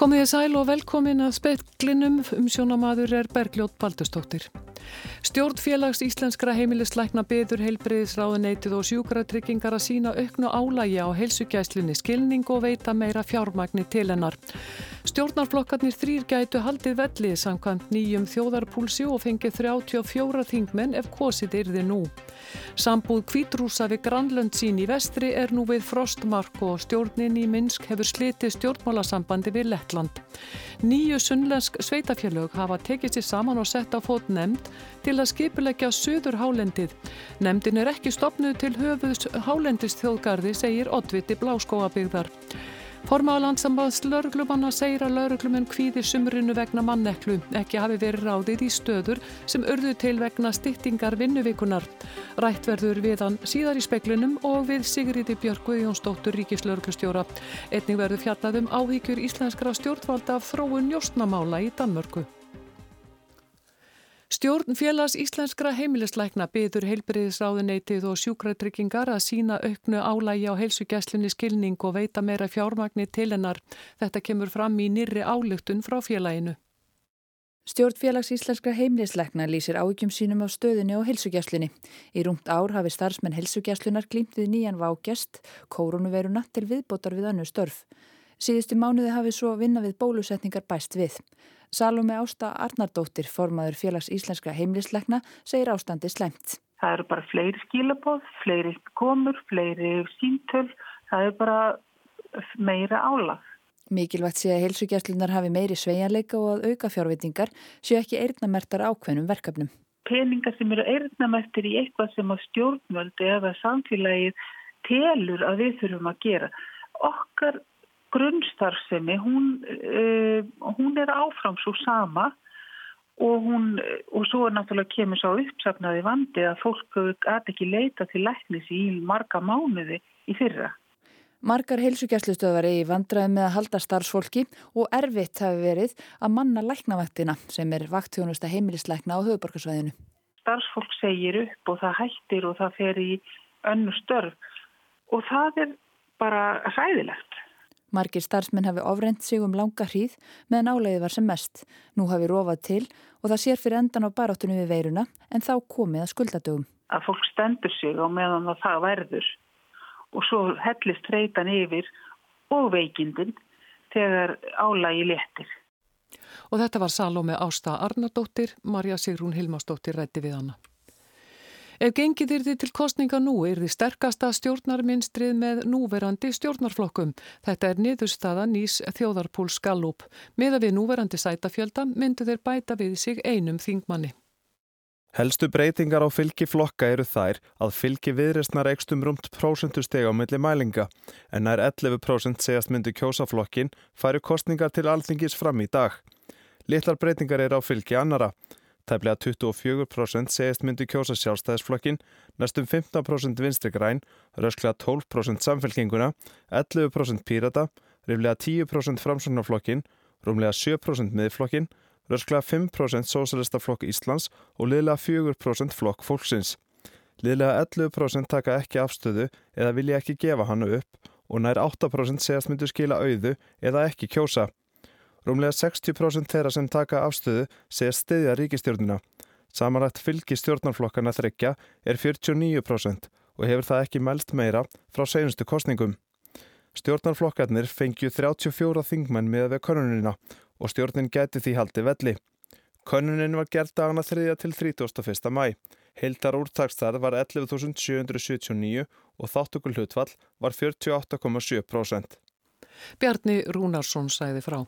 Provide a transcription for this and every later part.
Komið þið sæl og velkomin að speklinum um sjónamaður er Bergljótt Baldustóttir. Stjórn félags íslenskra heimilisleikna byður heilbreyðisráðuneitið og sjúkratryggingar að sína auknu álægi á heilsugjæslinni skilning og veita meira fjármagni til hennar. Stjórnarflokkarnir þrýr gætu haldið vellið samkvæmt nýjum þjóðarpúlsi og fengið 34 þingmenn ef kosið yrði nú. Sambúð kvítrúsa við Granlönd sín í vestri er nú við Frostmark og stjórnin í Minsk hefur slitið stjórnmálasambandi við Lettland. Nýju sunnlensk sveitafjölög hafa tekið sér saman og sett á fót nefnd til að skipulegja söður hálendið. Nemndin er ekki stopnuð til höfuðs hálendist þjóðgarði, segir Oddviti Bláskóabigðar. Formáða landsambaðs lauruglumanna segir að lauruglumenn kvíðir sumrinu vegna manneklu, ekki hafi verið ráðið í stöður sem urðu til vegna styttingar vinnuvíkunar. Rætt verður við hann síðar í speklinum og við Sigriði Björgu Jónsdóttur Ríkislauruglustjóra. Etning verður fjallað um áhíkjur íslenskra stjórnvalda af þróun njóstnamála í Danmörku. Stjórn félags íslenskra heimilisleikna byður heilbriðisráðuneitið og sjúkratryggingar að sína auknu álægi á heilsugjæslinni skilning og veita meira fjármagni til hennar. Þetta kemur fram í nýri álugtun frá félaginu. Stjórn félags íslenskra heimilisleikna lýsir ávíkjum sínum á stöðunni og heilsugjæslinni. Í rúmt ár hafi starfsmenn heilsugjæslunar glýmt við nýjan vágjast, koronaviruna til viðbótar við önnu störf. Síðustu mánuði hafi svo vinna við bólusetningar bæst við. Salome Ásta Arnardóttir, formaður félags íslenska heimlisleikna, segir ástandi slemt. Það eru bara fleiri skilabóð, fleiri komur, fleiri síntöl, það eru bara meira álag. Mikilvægt sé að heilsugjastlunar hafi meiri sveianleika og að auka fjárvitingar séu ekki eirnamertar ákveðnum verkefnum. Peningar sem eru eirnamertir í eitthvað sem á stjórnvöldi eða samfélagið telur að við þurfum að gera. Okkar grunnstarfsemi, hún, uh, hún er áfram svo sama og, hún, og svo er náttúrulega kemur svo uppsafnaði vandi að fólk gæti ekki leita til læknis í marga mánuði í fyrra. Margar heilsugjastlustöðar er í vandraði með að halda starfsfólki og erfitt hafi verið að manna læknavaktina sem er vaktjónusta heimilisleikna á höfuborgarsvæðinu. Starfsfólk segir upp og það hættir og það fer í önnu störf og það er bara hræðilegt. Margir starfsmenn hafi ofrend sig um langa hríð meðan áleiði var sem mest. Nú hafi rofað til og það sér fyrir endan á baráttunum við veiruna en þá komið að skuldadögum. Að fólk stendur sig á meðan það verður og svo hellist reytan yfir og veikindin þegar álægi letir. Og þetta var Salome Ásta Arnardóttir, Marja Sigrún Hilmarsdóttir rætti við hana. Ef gengið yrði til kostninga nú yrði sterkasta stjórnarminstrið með núverandi stjórnarflokkum. Þetta er niðurstaða nýs þjóðarpúls Gallup. Miða við núverandi sætafjölda myndu þeir bæta við sig einum þingmanni. Helstu breytingar á fylgi flokka eru þær að fylgi viðresnar ekstum rúmt prósentusteg á milli mælinga en nær 11% segast myndu kjósaflokkin færu kostningar til alþingis fram í dag. Littlar breytingar eru á fylgi annara. Tæplega 24% segist myndi kjósa sjálfstæðisflokkin, næstum 15% vinstri græn, rösklega 12% samfélkinguna, 11% pírata, riflega 10% framsóknarflokkin, rúmlega 7% miðflokkin, rösklega 5% Sósalistaflokk Íslands og liðlega 4% flokk fólksins. Liðlega 11% taka ekki afstöðu eða vilja ekki gefa hannu upp og nær 8% segast myndu skila auðu eða ekki kjósa. Rúmlega 60% þeirra sem taka afstöðu segja stiðja ríkistjórnina. Samanrætt fylgi stjórnarflokkana þryggja er 49% og hefur það ekki melst meira frá senustu kostningum. Stjórnarflokkarnir fengju 34 þingmenn með við konunina og stjórnin geti því haldi velli. Konunin var gert dagana 3. til 31. mæ. Heildar úrtakstarð var 11.779 og þáttökul hlutfall var 48,7%. Bjarni Rúnarsson sæði frá.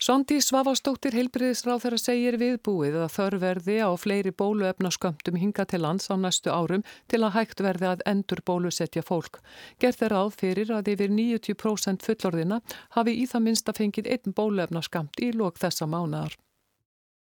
Sondi Svavastóttir heilbriðisráð þeirra segir viðbúið að þörverði á fleiri bóluefnaskömmtum hinga til lands á næstu árum til að hægt verði að endur bólusetja fólk. Gerð þeirra áð fyrir að yfir 90% fullorðina hafi í það minnst að fengið einn bóluefnaskömmt í lók þessa mánar.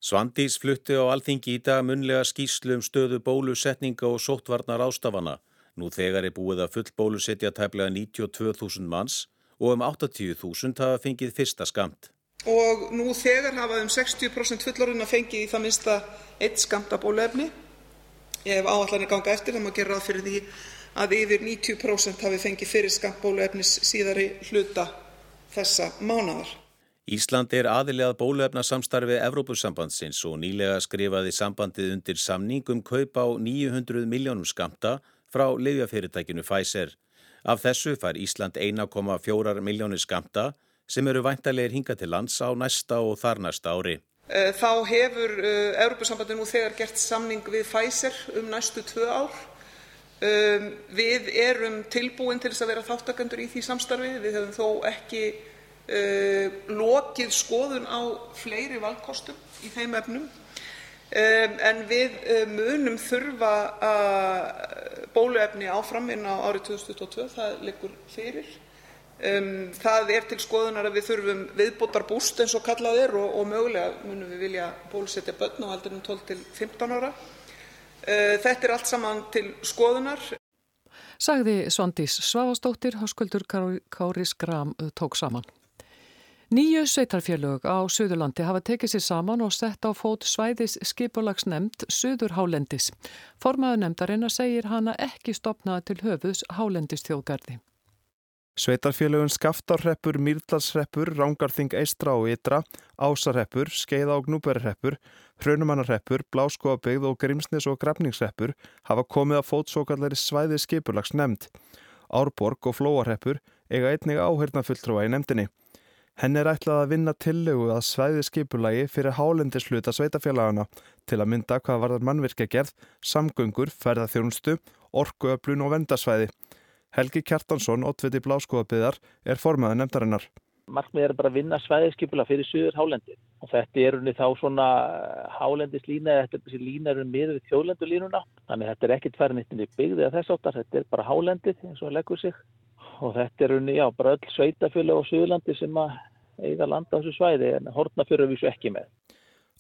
Svandís flutti á alþingi í dag munlega skýslu um stöðu bólusetninga og sóttvarnar ástafana. Nú þegar er búið að full bólusetja tæplega 92.000 manns og um 80.000 hafa fengið fyrsta skamt og nú þegar hafa um 60% fullorðinna fengið í það minnsta eitt skamta bóluefni. Ef áallanir ganga eftir þá má gera ráð fyrir því að yfir 90% hafi fengið fyrir skamt bóluefnis síðari hluta þessa mánadar. Ísland er aðilegað bólefna samstarfi Evrópusambandsins og nýlega skrifaði sambandið undir samningum kaup á 900 miljónum skamta frá lifjafyrirtækinu Pfizer. Af þessu fær Ísland 1,4 miljónir skamta sem eru væntalegir hinga til lands á næsta og þar næsta ári. Eh, þá hefur Evrópusambandið nú þegar gert samning við Pfizer um næstu tvö ár. Um, við erum tilbúin til þess að vera þáttakandur í því samstarfi. Við hefum þó ekki Uh, lokið skoðun á fleiri valkostum í þeim efnum um, en við munum þurfa bóluefni áfram inn á árið 2022, það liggur fyrir. Um, það er til skoðunar að við þurfum viðbótarbúst eins og kallað er og, mögulega munum við vilja bólusetja börn á aldrinum 12 til 15 ára. Uh, þetta er allt saman til skoðunar. Sagði Svandís Svavastóttir, háskuldur Kári Skram tók saman. Nýju sveitarfélög á Suðurlandi hafa tekið sér saman og sett á fót svæðis skipulagsnemnd Suður Hálendis. Formaður nefndarinn segir hana ekki stopnaða til höfuðs Hálendistjóðgarði. Sveitarfélögun Skaftarreppur, Mýrdalsreppur, Rángarþing Eistra og Ytra, Ásarreppur, Skeiða og Gnúberreppur, Hrönumannarreppur, Bláskóabegð og Grímsnes og Grafningsreppur hafa komið að fót svo kallari svæði skipulagsnemnd. Árborg og Flóarreppur eiga einnig áhörna fulltrúa í nefndinni. Henn er ætlað að vinna tillögu að svæði skipulagi fyrir hálendisluta sveitafélagana til að mynda hvað varðar mannvirkjagerð, samgöngur, ferðarþjónustu, orkuöflun og vendasvæði. Helgi Kjartansson, oddviti bláskóðabiðar, er formaði nefndarinnar. Markmið er bara að vinna svæðiskipula fyrir söður hálendi og þetta er unni þá svona hálendislína eða þetta er lína um miður við þjóðlendulínuna þannig þetta er ekkit færðinittinni byggðið að þess áttar, þetta er bara hálendið eins og leggur sig og þetta er unni, já, bara öll sveitafjölu á Suðurlandi sem að eiga landa á þessu svæði en hortnafjörður vísu ekki með.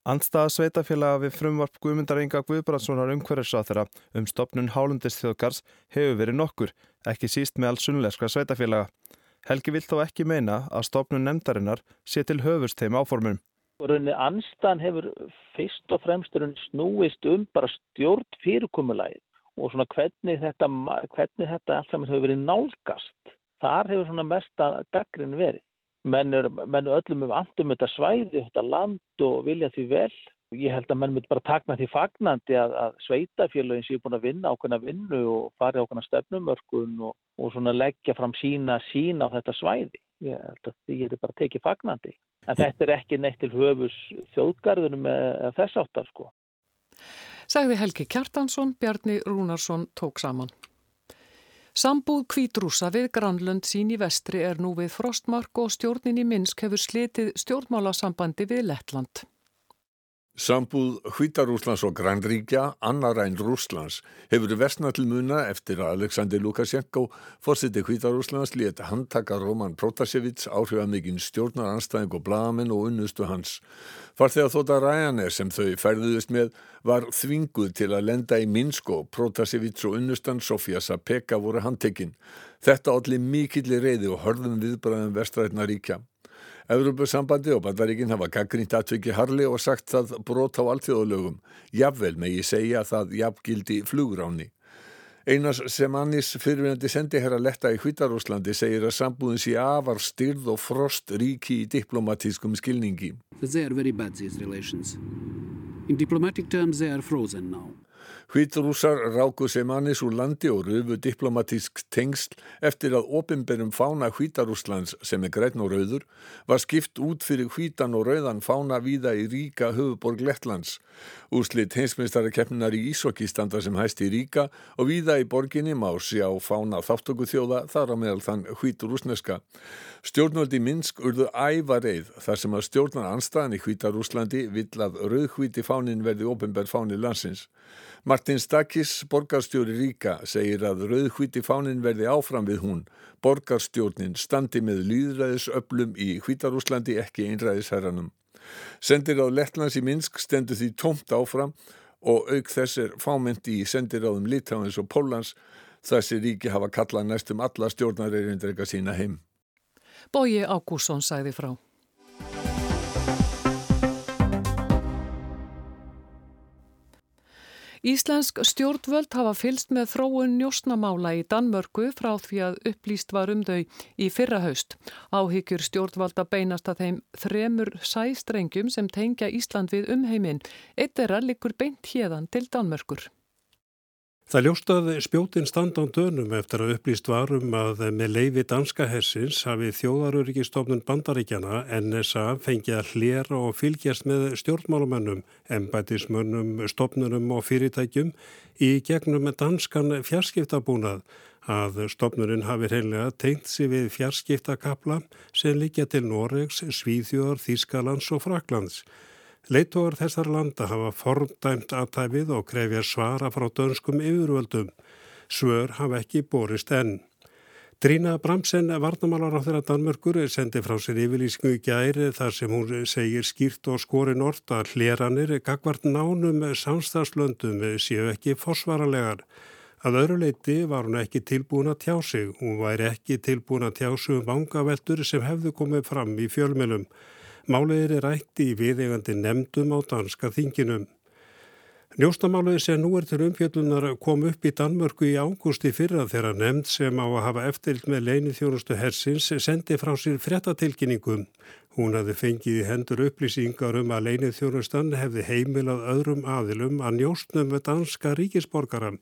Andstaða sveitafélaga við frumvarp Guðmundar Inga Guðbrandssonar umhverjarsáþara um stopnun hálundistjóðgars hefur verið nokkur, ekki síst með alls sunnleskra sveitafélaga. Helgi vill þó ekki meina að stopnun nefndarinnar sé til höfust þeim áformum. Rauninni anstan hefur fyrst og fremst snúist um bara stjórn fyrirkomulægið og svona hvernig þetta, hvernig þetta allt saman hefur verið nálgast. Þar hefur svona mesta gaggrinn verið. Menn er, menn er öllum um andum þetta svæði, þetta land og vilja því vel. Ég held að menn myndi bara takna því fagnandi að, að sveitafélagin séu búin að vinna ákveðna vinnu og fari ákveðna stefnumörkun og, og svona leggja fram sína sína á þetta svæði. Ég held að því er bara tekið fagnandi. En þetta er ekki neitt til höfus þjóðgarðunum eða þess áttar sko sagði Helgi Kjartansson, Bjarni Rúnarsson tók saman. Sambúð kvítrúsa við Granlund sín í vestri er nú við Frostmark og stjórnin í Minsk hefur slitið stjórnmálasambandi við Lettland. Sambúð Hvítarúslands og Grænríkja, annar einn Rúslands, hefur versna til muna eftir að Aleksandr Lukashenko, fórseti Hvítarúslands, létt handtaka Roman Protasevits, áhrifamikinn stjórnaranstæðing og blagamenn og unnustu hans. Farþegar þóta Ryanair sem þau færðuðist með var þvinguð til að lenda í Minsk og Protasevits og unnustan Sofía Sapeka voru handtekinn. Þetta allir mikillir reyði og hörðum viðbræðum vestrætna ríkja. Evropasambandi og bandaríkinn hafa gaggrínt atviki harli og sagt það brot á allþjóðalögum. Jafnvel megi segja það jafngildi flugráni. Einars Semanis fyrirvinandi sendi hér að letta í Hvítarúslandi segir að sambúðin sé afar styrð og frost ríki í diplomatískum skilningi. They are very bad these relations. In diplomatic terms they are frozen now. Hvítrúsar ráku sem annis úr landi og röfu diplomatísk tengsl eftir að opimberum fána Hvítarúslands sem er græn og rauður var skipt út fyrir hvítan og rauðan fána víða í ríka höfuborg Lettlands. Úrslitt heimsmyndstararkeppninar í Ísokki standa sem hæst í ríka og víða í borginni má sjá fána þáttöku þjóða þar á meðal þann hvíturúsneska. Stjórnvöldi Minsk urðu ævareið þar sem að stjórnar anstæðan í Hvítarúslandi vill að rauðhvíti fánin verði opimber fáni landsins. Martin Stakis, borgarstjóri Ríka, segir að rauðhvíti fánin verði áfram við hún. Borgarstjórnin standi með líðræðisöflum í Hvítarúslandi ekki einræðisherranum. Sendir á Lettlands í Minsk stendur því tómt áfram og auk þess er fámynd í sendiráðum Litáins og Pólans þessi ríki hafa kallað næstum alla stjórnarreirindreika sína heim. Bóji Ágússon sæði frá. Íslensk stjórnvöld hafa fylst með þróun njósnamála í Danmörku frá því að upplýst var um þau í fyrra haust. Áhyggjur stjórnvalda beinast að þeim þremur sæstrengjum sem tengja Ísland við umheiminn. Eitt er að likur beint hérðan til Danmörkur. Það ljóstaði spjótin stand á dönum eftir að upplýst varum að með leiði danska hersins hafi þjóðaröryggistofnun bandaríkjana NSA fengið að hlera og fylgjast með stjórnmálumennum, embætismönnum, stopnunum og fyrirtækjum í gegnum danskan fjarskiptabúnað að stopnurinn hafi reynilega tengt sig við fjarskiptakapla sem líkja til Noregs, Svíþjóðar, Þískalands og Fraklands. Leittóar þessar landa hafa fordæmt aðtæfið og krefja svara frá dönskum yfirvöldum. Svör hafa ekki borist enn. Drína Bramsen, varnamálar á þeirra Danmörkur, sendi frá sér yfirlýsku í gæri þar sem hún segir skýrt og skorin orð að hleranir gagvart nánum samstagslöndum séu ekki fósvaralegar. Að öðru leiti var hún ekki tilbúin að tjá sig. Hún væri ekki tilbúin að tjá sig um vangaveltur sem hefðu komið fram í fjölmjölum. Máliðir er ætti í viðegandi nefndum á danska þinginum. Njóstamáliði sem nú er til umfjöldunar kom upp í Danmörku í ágústi fyrra þegar nefnd sem á að hafa eftirlt með leini þjónustu hersins sendi frá sér frettatilkynningum. Hún hafði fengið í hendur upplýsingar um að leini þjónustan hefði heimilað öðrum aðilum að njóstnum með danska ríkisborgaran.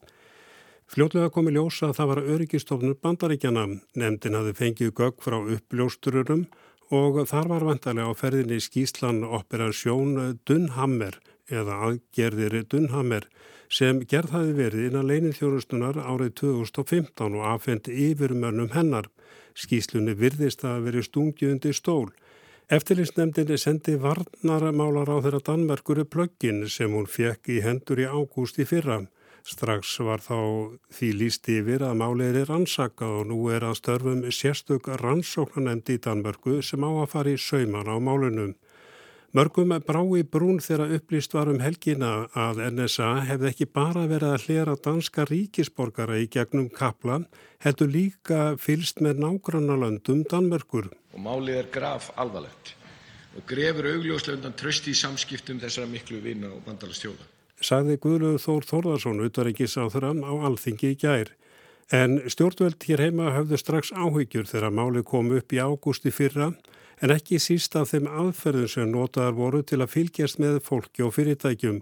Fljótlega komi ljósa að það var öryggistofnur bandaríkjana. Nefndin hafði fengið gögg frá uppljóstururum og þar var vantarlega á ferðinni skýslan operasjón Dunhammer eða aðgerðir Dunhammer sem gerð hafi verið innan leinið þjónustunar árið 2015 og afhengt yfirmönnum hennar. Skýslunni virðist að veri stungjundi stól. Eftirlýsnemdini sendi varnaramálar á þeirra Danmerkuru plöggin sem hún fekk í hendur í ágúst í fyrra. Strax var þá því líst yfir að málið er rannsakað og nú er að störfum sérstök rannsóknanemndi í Danmörku sem á að fara í sauman á málunum. Mörgum brá í brún þegar upplýst var um helgina að NSA hefði ekki bara verið að hlera danska ríkisborgara í gegnum kapla, heldur líka fylst með nágrannalöndum Danmörkur. Og málið er graf alvarlegt og grefur augljóslega undan trösti í samskiptum þessara miklu vina og bandalastjóða sagði Guðlöðu Þór Þórðarsson utaríkis á þeirra á alþingi í gær. En stjórnveld hér heima höfðu strax áhyggjur þegar máli kom upp í ágústi fyrra en ekki síst af þeim aðferðum sem notaðar voru til að fylgjast með fólki og fyrirtækjum.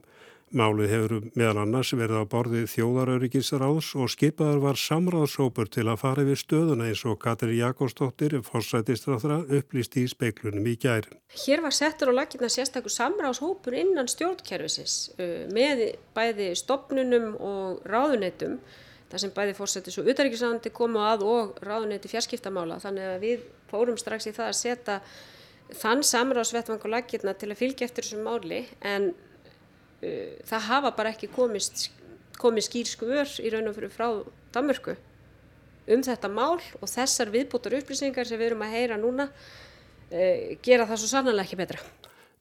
Málið hefur meðal annars verið á borði þjóðaröryggisráðs og skipaður var samráðsópur til að fara við stöðuna eins og Katri Jakobsdóttir, fórsætistráðra, upplýst í speiklunum í gær. Hér var settur á lakirna sérstaklega samráðshópur innan stjórnkerfisins með bæði stopnunum og ráðunetum þar sem bæði fórsættis og utarrikiðsandi komu að og ráðuneti fjarskiptamála þannig að við fórum strax í það að setja þann samráðsvettvang á lakirna til að fylgja eftir þessum máli en það hafa bara ekki komist, komið skýr skvör í raun og fyrir frá Danmörku um þetta mál og þessar viðbútar upplýsingar sem við erum að heyra núna uh, gera það svo sannlega ekki betra.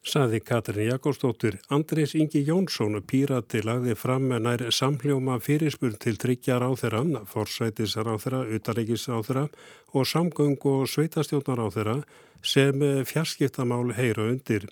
Saði Katrin Jakobsdóttir, Andris Ingi Jónsson pírati lagði fram með nær samljóma fyrirspurn til tryggjar á þeirra, forsætisar á þeirra, utaríkis á þeirra og samgöng og sveitastjónar á þeirra sem fjarskiptamál heyra undir.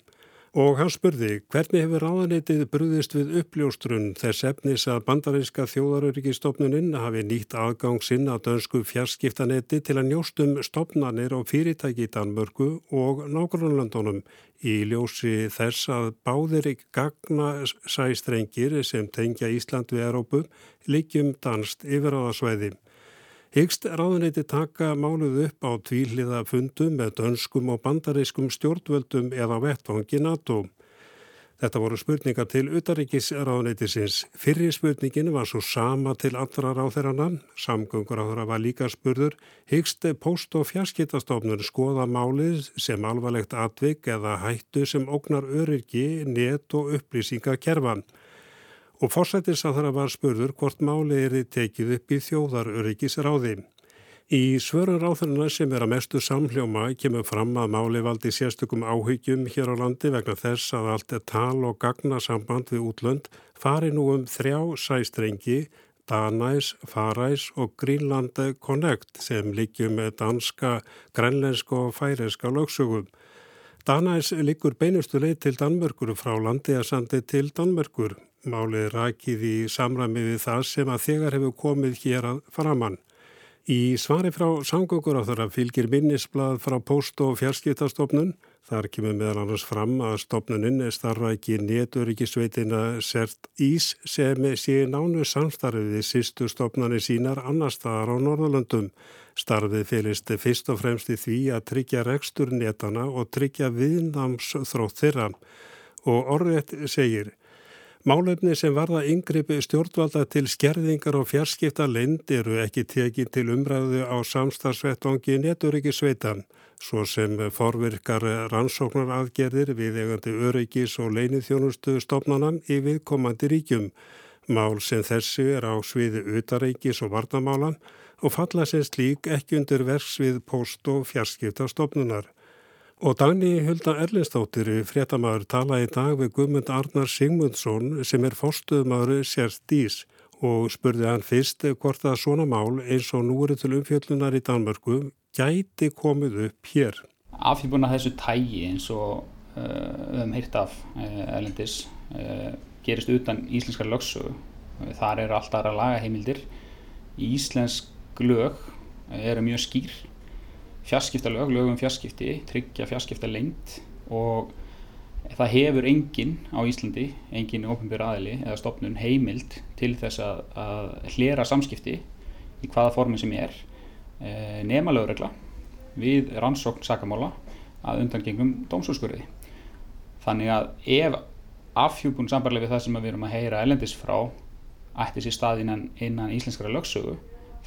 Og hann spurði hvernig hefur ráðanetið brúðist við uppljóstrun þess efnis að bandarinska þjóðaröryggistofnuninn hafi nýtt aðgang sinn á dönsku fjarskiptanetti til að njóstum stopnarnir og fyrirtæki í Danmörku og nágrunlandunum í ljósi þess að báðir gagna sæstrengir sem tengja Ísland við Európu líkjum danst yfir á það sveiði. Hyggst ráðuneyti taka máluð upp á tvíliða fundum með dönskum og bandariskum stjórnvöldum eða vettvangi NATO. Þetta voru spurningar til utaríkis ráðuneytisins. Fyrri spurningin var svo sama til allra ráðherrana. Samgöngur áður var líka spurður. Hyggst post- og fjarskitastofnur skoða málið sem alvarlegt atvik eða hættu sem ógnar öryrki, net og upplýsingakerfan og fórsættis að það var spurður hvort máli er tekið upp í þjóðaröryggisráði. Í svörun ráðurina sem er að mestu samhljóma kemur fram að máli valdi sérstökum áhyggjum hér á landi vegna þess að allt er tal og gagna samband við útlönd fari nú um þrjá sæstrengi, Danæs, Faræs og Greenland Connect sem líkjum með danska, grænlensk og færeska lögsögum. Danæs liggur beinustu leið til Danmörkur frá landiðarsandi til Danmörkur. Málið rakið í samræmi við það sem að þegar hefur komið hér að framann. Í svari frá samgöngur á þar að fylgir minnisblad frá post- og fjarskiptastofnun. Þar kemur meðal annars fram að stofnuninn starfa ekki neturíkisveitina Sert Ís sem sé nánu samstarfiði sístu stofnani sínar annar staðar á Norðalöndum. Starfið fylgist fyrst og fremst í því að tryggja rekstur netana og tryggja viðnámsþrótt þeirra. Og orðið segir Málefni sem varða yngripi stjórnvalda til skerðingar og fjarskipta lend eru ekki tekið til umræðu á samstagsvettvangi neturíkisveitan, svo sem forvirkar rannsóknar aðgerðir við eigandi öryggis og leinithjónustu stopnanan í viðkomandi ríkjum. Mál sem þessu er á sviði utaríkis og varnamálan og falla sem slík ekki undir verks við post- og fjarskipta stopnunar. Og Dagni Hulda Erlinsdóttir, fréttamaður, talaði í dag við Guðmund Arnar Sigmundsson sem er fórstuðmaður sérst dís og spurði hann fyrst hvort að svona mál eins og nú eru til umfjöllunar í Danmörku gæti komið upp hér. Afhjúbuna þessu tægi eins og uh, við hefum heyrt af uh, Erlendis uh, gerist utan íslenskar lögsögu. Þar eru alltaf aðra lagaheimildir. Íslensk lög eru mjög skýr fjarskiptalög, lögum fjarskipti, tryggja fjarskipta lengt og það hefur enginn á Íslandi, enginn ofinbjörn aðili eða stopnun heimild til þess að, að hlera samskipti í hvaða formi sem er e, nema lögregla við rannsókn sakamála að undangengum dómsúrskurði. Þannig að ef afhjúbun sambarlega við það sem við erum að heyra elendis frá ætti sér stað innan, innan íslenskara lögsögu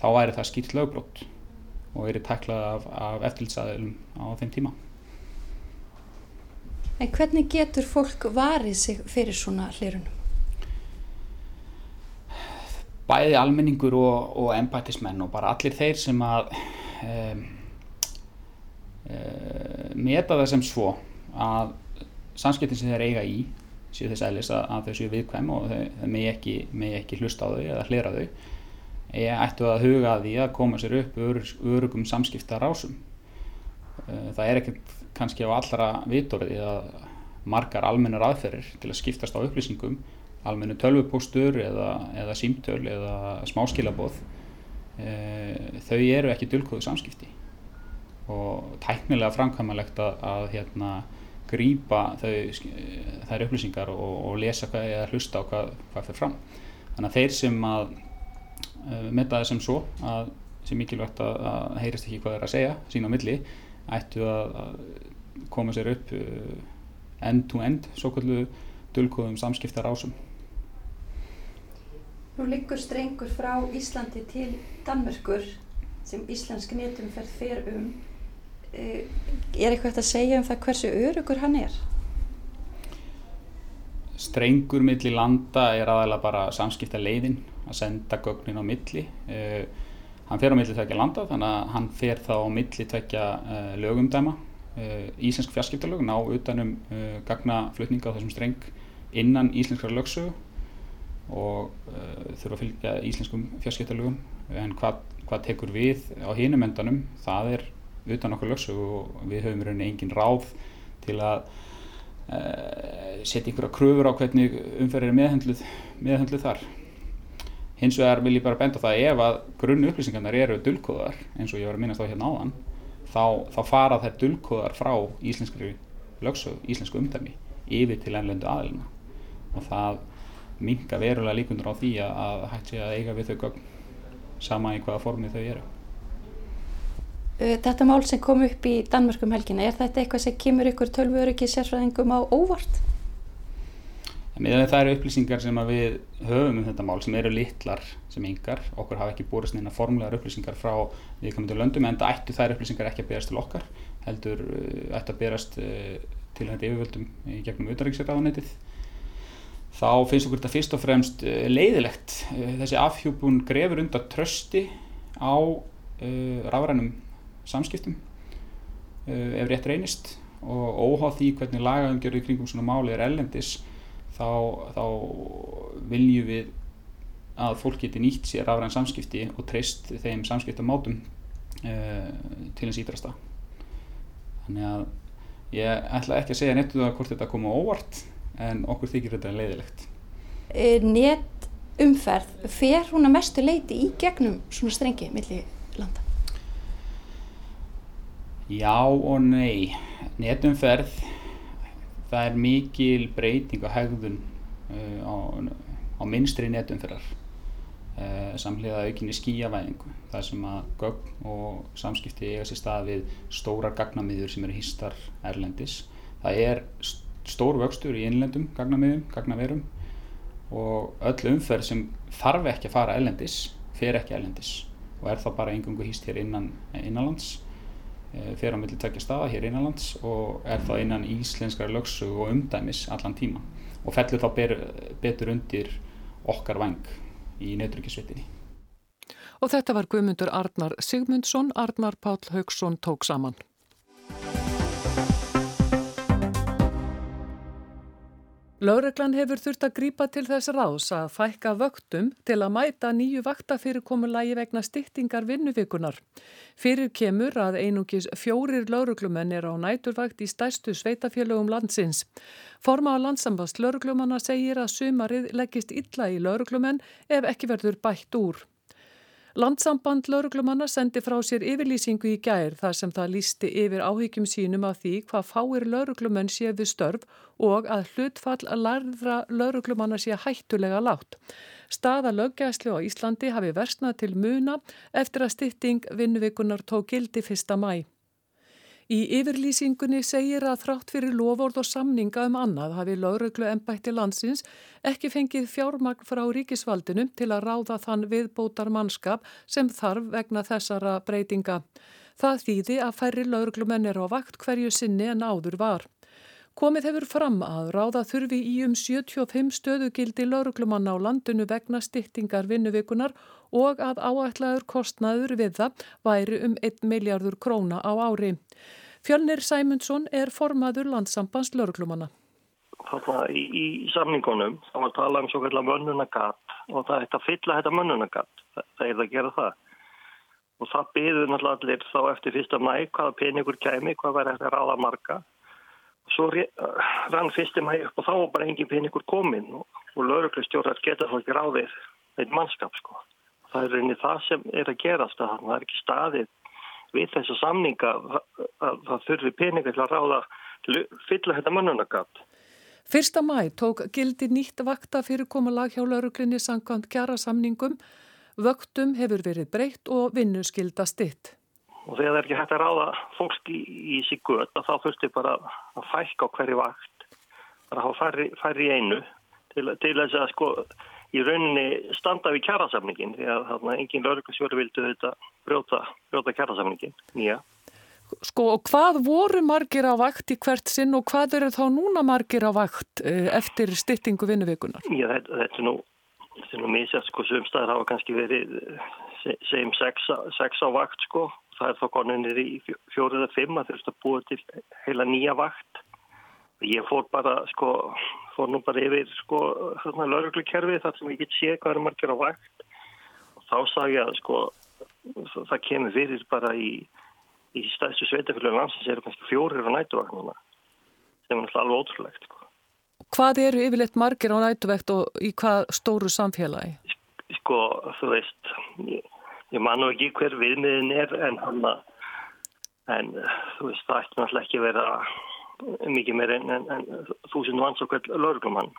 þá væri það skýrt lögbrott og eru taklað af, af eftirlitsaðilum á þeim tíma. En hvernig getur fólk varið sig fyrir svona hlirunum? Bæði almenningur og, og embætismenn og bara allir þeir sem að um, um, meta það sem svo að samskiptin sem þeir eiga í séu þess aðlis að, að þau séu viðkvæm og þau, þau megi ekki, megi ekki hlusta á þau eða hlera þau ættu að huga að því að koma sér upp örugum samskipta rásum. Eh, það er ekkert kannski á allra vitorði að margar almennar aðferðir til að skiptast á upplýsingum, almennu tölvupóstur eða, eða símtöl eða smáskilaboð, e, þau eru ekki dölkóðu samskipti og tæknilega framkvæmalegt að, að hérna, grýpa þær upplýsingar og, og lesa hvað eða hlusta á hvað, hvað fyrir fram. Þannig að þeir sem að metta það sem svo að sem mikilvægt að, að heyrist ekki hvað það er að segja sín á milli ættu að, að koma sér upp uh, end to end svo kallu dölkóðum skiptar ásum Nú liggur strengur frá Íslandi til Danmörkur sem íslensk netum fer fer um. Uh, er eitthvað að segja um það hversu örugur hann er? Strengur millir landa er aðalega bara samskipta leiðin að senda gögnin á milli. Uh, hann fer á milli tvekja landa þannig að hann fer þá á milli tvekja eh, lögumdæma. Uh, íslensk fjarskiptalög ná utanum gagnaflutninga á þessum streng innan íslenskara lögsögu og þurfa að fylgja íslenskum fjarskiptalögum en hvað, hvað tekur við á hinum endanum það er utan okkar lögsögu og við höfum rauninni engin ráð til að setja að kröfur á hvernig umferðir er meðhendluð þar. Hins vegar vil ég bara benda það ef að grunn upplýsingarnar eru dulkóðar eins og ég var að minnast á hérna áðan þá, þá fara þær dulkóðar frá íslenskri lögsög, íslensku umdæmi yfir til ennlendu aðilina og það minga verulega líkundur á því að hægt sé að eiga við þau gögn sama í hvaða formi þau eru. Þetta mál sem kom upp í Danmörkum helgina, er þetta eitthvað sem kemur ykkur tölvöryggi sérfræðingum á óvart? Með það eru upplýsingar sem við höfum um þetta mál sem eru litlar sem yngar, okkur hafa ekki búist neina formulegar upplýsingar frá viðkomandi löndum en það ættu þær upplýsingar ekki að berast til okkar, heldur uh, ættu að berast uh, til þetta yfirvöldum í gegnum auðaríksræðanetið. Þá finnst okkur þetta fyrst og fremst uh, leiðilegt. Þessi afhjúpun grefur undan trösti á rafrænum samskiptum ef rétt reynist og óháð því hvernig lagaðumgjörði kringum svona máli er ellendis þá, þá viljum við að fólk geti nýtt sér afræðan samskipti og treyst þeim samskiptamátum uh, til eins ídrasta þannig að ég ætla ekki að segja nettu það hvort þetta komu óvart en okkur þykir þetta leiðilegt e, net umferð, fer hún að mestu leiti í gegnum svona strengi millir landa? Já og nei. Netumferð, það er mikil breyting á hegðun uh, á, á minnstri netumferðar uh, samhliða aukinni skíjavæðingu. Það sem að gögn og samskipti eiga sér stað við stórar gagnamiður sem eru hýstar erlendis. Það er stór vöxtur í innlendum gagnamiðum, gagnaverum og öll umferð sem þarf ekki að fara erlendis, fer ekki erlendis og er þá bara engungu hýst hér innan innanlands Eh, fer á milli tvekja staða hér innanlands og er þá innan íslenskar lögsug og umdæmis allan tíma og fellur þá ber, betur undir okkar vang í neytryggisvitinni. Og þetta var Guðmundur Arnar Sigmundsson, Arnar Páll Haugsson tók saman. Laureglan hefur þurft að grípa til þess ráðs að fækka vöktum til að mæta nýju vaktafyrirkomulægi vegna styrtingar vinnuvikunar. Fyrir kemur að einungis fjórir lauruglumenn er á næturvakt í stærstu sveitafélögum landsins. Forma á landsambast lauruglumanna segir að sumarið leggist illa í lauruglumenn ef ekki verður bætt úr. Landsamband lauruglumanna sendi frá sér yfirlýsingu í gær þar sem það lísti yfir áhyggjum sínum af því hvað fáir lauruglumenn sé við störf og að hlutfall að larðra lauruglumanna sé hættulega látt. Staða löggæslu á Íslandi hafi versnað til muna eftir að stytting vinnuvikunar tók gildi fyrsta mæ. Í yfirlýsingunni segir að þrátt fyrir lofórd og samninga um annað hafi lauruglu ennbætti landsins ekki fengið fjármagn frá ríkisvaldinu til að ráða þann viðbótar mannskap sem þarf vegna þessara breytinga. Það þýði að færri lauruglumenn er á vakt hverju sinni en áður var. Komið hefur fram að ráða þurfi í um 75 stöðugildi lauruglumanna á landinu vegna styrtingar vinnuvikunar og að áætlaður kostnaður við það væri um 1 miljardur króna á ári. Fjölnir Sæmundsson er formaður landsambands lauruglumanna. Í, í samningunum þá var talað um svo kallar mönnunagatt og það er að fylla þetta mönnunagatt. Það er að gera það. Og það byður náttúrulega allir þá eftir fyrsta mæ hvaða peningur kemi, hvað verður þetta ráða marga. Svo rann fyrsta mæ upp og þá var bara engin peningur komin og, og lauruglustjórar geta þá ekki ráðið eitt mannskap sko það er reyni það sem er að gerast að það er ekki staðið við þessa samninga að það þurfi peninga til að ráða fylla þetta mönnunagatt. Fyrsta mæ tók gildi nýtt vakta fyrir komalag hjá lauruglinni sangkvæmt kjara samningum. Vöktum hefur verið breytt og vinnuskilda stitt. Og þegar það er ekki hægt að ráða fólk í, í sig gött að þá þurfti bara að fælka á hverju vakt, bara að hafa færri, færri einu til, til þess að sko í rauninni standa við kjærasamningin því að þarna engin lauruglisjóri vildu þetta brjóta, brjóta kjærasamningin nýja. Sko og hvað voru margir á vakt í hvert sinn og hvað eru þá núna margir á vakt eh, eftir styttingu vinnuveikunar? Já þetta, þetta er nú, þetta er nú mísjast sko sumstaðar hafa kannski verið eh, segjum sex, sex á vakt sko það er þá koninir í fjórið eða fimm að þurft að búa til heila nýja vakt Ég fór bara, sko, fór nú bara yfir, sko, þarna lauruglukerfi þar sem ég get sé hvað er margir á vakt og þá sá ég að, sko, það kemur fyrir bara í, í stæðstu sveitafélagum landsins eru kannski fjórir á nætuvagn sem er alltaf alveg ótrúlegt, sko. Hvað eru yfirleitt margir á nætuvegt og í hvað stóru samfélagi? Sko, þú veist, ég, ég man nú ekki hver viðmiðin er en hann að, en þú veist, það ætti náttúrulega ekki verið að mikið meir en, þúsund vans og hvern lauruglumann.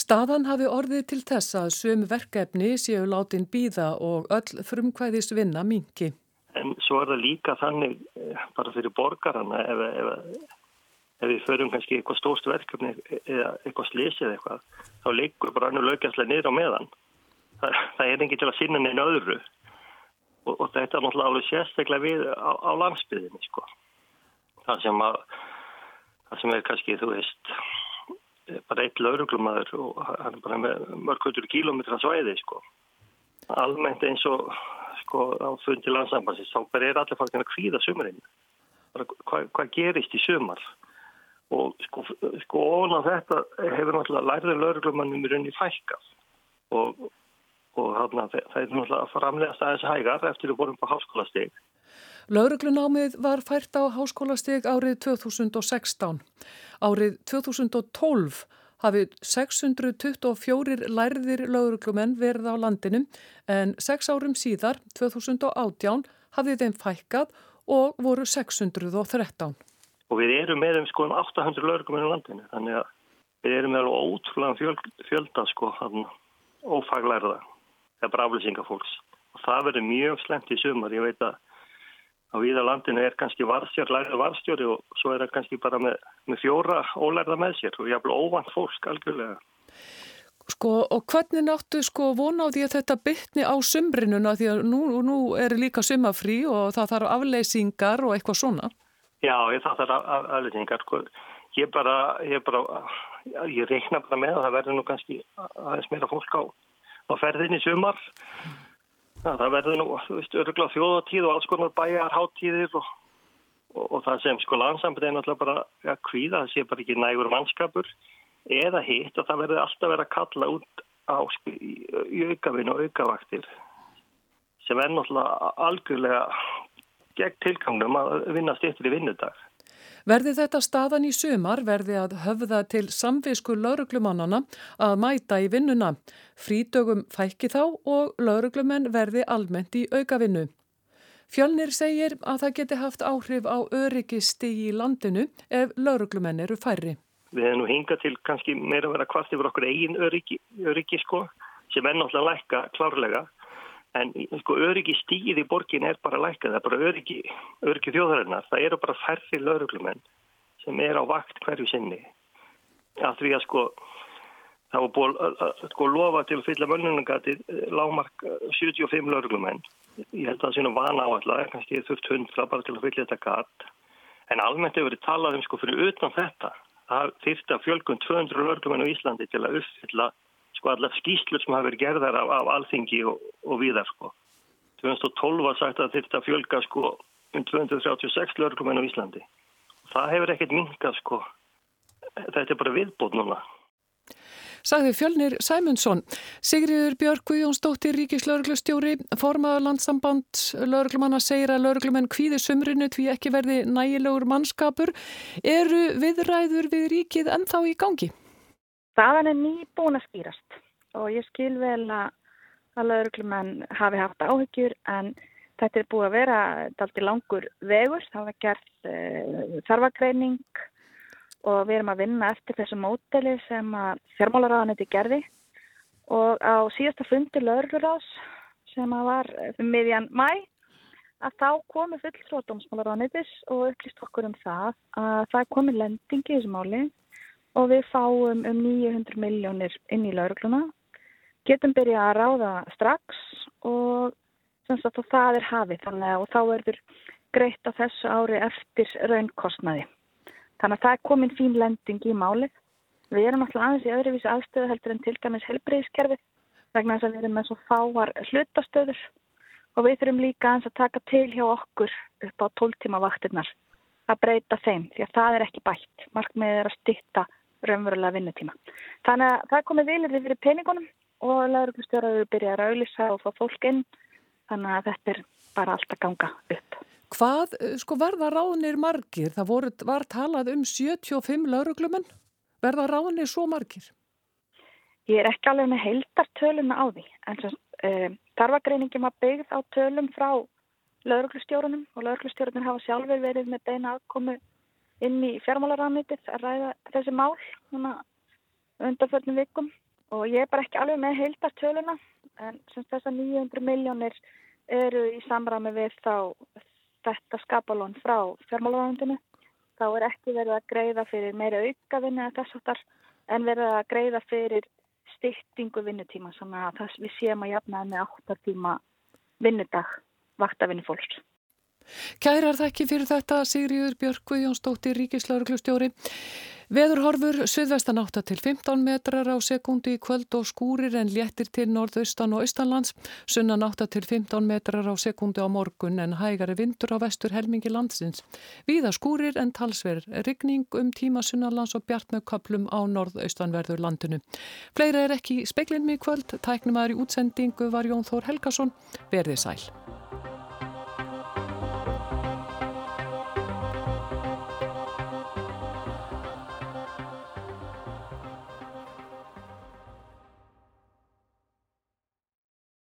Staðan hafi orðið til þess að sömu verkefni séu látin býða og öll frumkvæðis vinna mingi. En svo er það líka þannig eh, bara fyrir borgarana ef, ef, ef við förum kannski eitthvað stórst verkefni eða eitthvað slísið eitthvað þá leikur bara annu lögjastlega niður á meðan. Það, það er ekki til að sinna neina öðru og, og þetta er náttúrulega alveg sérstaklega við á, á landsbyðinni sko. Það sem að það sem er kannski, þú veist, bara eitt lauruglumæður og hann er bara með mörgkvöldur kílometra svæði, sko. Almennt eins og, sko, á fundi landsambansins, þá bara er allir fólkinn að kvíða sumurinn. Hvað hva gerist í sumar? Og sko, sko ofan á þetta hefur náttúrulega lærður lauruglumannum í rauninni fækkað og, og þarna, það er náttúrulega að framlega staðis hægar eftir að vorum på háskólastík. Lauruglunámið var fært á háskólasteg árið 2016. Árið 2012 hafið 624 lærðir lauruglumenn verið á landinu en sex árum síðar, 2018, hafið þeim fækkað og voru 613. Og við erum með um sko 800 lauruglumenn á landinu, þannig að við erum með alveg ótrúlega fjöld, fjölda sko, ófaglærða, eða braflýsingafólks. Og það verður mjög slemt í sumar, ég veit að á viða landinu er kannski varstjórn, lærið varstjóri og svo er það kannski bara með, með fjóra ólærða með sér og hafði óvand fólk algjörlega. Sko og hvernig náttu sko vona á því að þetta bytni á sumrinuna því að nú, nú er líka sumafrí og það þarf afleysingar og eitthvað svona? Já, ég það þarf af, afleysingar. Sko. Ég bara, ég bara, ég reikna bara með að það verður nú kannski aðeins meira fólk á, á ferðinni sumar Ja, það verður nú, þú veist, öruglega þjóðatíð og alls konar bæjar, háttíðir og, og, og það sem sko landsambund er náttúrulega bara að kvíða, það sé bara ekki nægur mannskapur eða hitt og það verður alltaf verið að kalla út á sko, í, í aukavinn og aukavaktir sem er náttúrulega algjörlega gegn tilgangnum að vinna styrtir í vinnudag. Verði þetta staðan í sumar verði að höfða til samvisku lauruglumannana að mæta í vinnuna. Frídögum fækki þá og lauruglumenn verði almennt í aukavinnu. Fjölnir segir að það geti haft áhrif á öryggisti í landinu ef lauruglumenn eru færri. Við hefum nú hingað til kannski meira að vera kvart yfir okkur eigin öryggi, öryggi sko, sem er náttúrulega lækka klárlega En sko, öryggi stíð í borgin er bara lækkað, það er bara öryggi, öryggi þjóðarinnar. Það eru bara færri lauruglumenn sem er á vakt hverju sinni. Að því að sko, það var búin að sko, lofa til að fylla mönnunungati eh, lágmark 75 eh, lauruglumenn. Ég held að það sé nú vana á alltaf, kannski þurft hundra bara til að fylla þetta gat. En almennt hefur verið talað um sko fyrir utan þetta. Það þýrta fjölgun 200 lauruglumenn á Íslandi til að uppfylla sko allar skýslur sem hafa verið gerðar af, af alþingi og, og viðar sko. 2012 var sagt að þetta fjölga sko um 236 lörgumenn á Íslandi. Það hefur ekkert minkað sko. Þetta er bara viðbót núna. Sagði Fjölnir Sæmundsson. Sigriður Björg Guðjónsdóttir Ríkislauruglustjóri, formaður landsamband lauruglumanna segir að lauruglumenn kvíði sumrinu því ekki verði nægilegur mannskapur. Eru viðræður við ríkið ennþá í gangi? Staðan er nýbúin að skýrast og ég skil vel að að lauruglumenn hafi haft áhyggjur en þetta er búið að vera daldi langur vegur, það var gert uh, þarfagreining og við erum að vinna eftir þessu móteli sem að fjármálaráðanetti gerði. Og á síðasta fundi laurugluráðs sem að var um miðjan mæ að þá komi full tróðdómsmálaráðanettis og upplýst okkur um það að það komi lendingi í þessu máli og við fáum um 900 miljónir inn í laurugluna. Getum byrjað að ráða strax og það er hafið þannig að þá verður greitt á þessu ári eftir raunkostnaði. Þannig að það er komin fín lending í málið. Við erum alltaf aðeins í öðruvísi aðstöðu heldur en til dæmis helbreyðiskerfið vegna þess að við erum með svo fáar hlutastöður og við þurfum líka aðeins að taka til hjá okkur upp á 12 tíma vaktinnar að breyta þeim því að það er ekki bætt. Markmiðið er að stitta raunverulega vinnutíma. Þannig að það komið vilirði fyrir peningunum og lauruglustjóraður byrja að raulisa og fá fólk inn þannig að þetta er bara allt að ganga upp. Hvað, sko verða ráðnir margir? Það voru, var talað um 75 lauruglumenn. Verða ráðnir svo margir? Ég er ekki alveg með heildartöluna á því en svo, um, þarfagreiningum að byggð á tölum frá lauruglustjórunum og lauruglustjórunum hafa sjálfur verið með beina aðkomu inn í fjármálaramnitið að ræða þessi mál undanförnum vikum og ég er bara ekki alveg með heildast töluna en þessar 900 miljónir eru í samræmi við þá þetta skapalón frá fjármálaramnitinu þá er ekki verið að greiða fyrir meira aukavinni eða þess aftar en verið að greiða fyrir styrtingu vinnutíma að við séum að jafna með 8 tíma vinnudag vaktavinni fólks. Kærar þekki fyrir þetta Sigriður Björk Guðjónsdóttir Ríkislauruglustjóri. Veðurhorfur suðvestan 8 til 15 metrar á sekundi í kvöld og skúrir en léttir til norðaustan og austanlands. Sunnan 8 til 15 metrar á sekundi á morgun en hægari vindur á vestur helmingi landsins. Víða skúrir en talsverð rigning um tíma sunnanlands og bjart með köplum á norðaustanverður landinu. Fleira er ekki speiklinmi í kvöld. Tæknum aðri útsendingu var Jón Þór Helgason. Verðið sæl.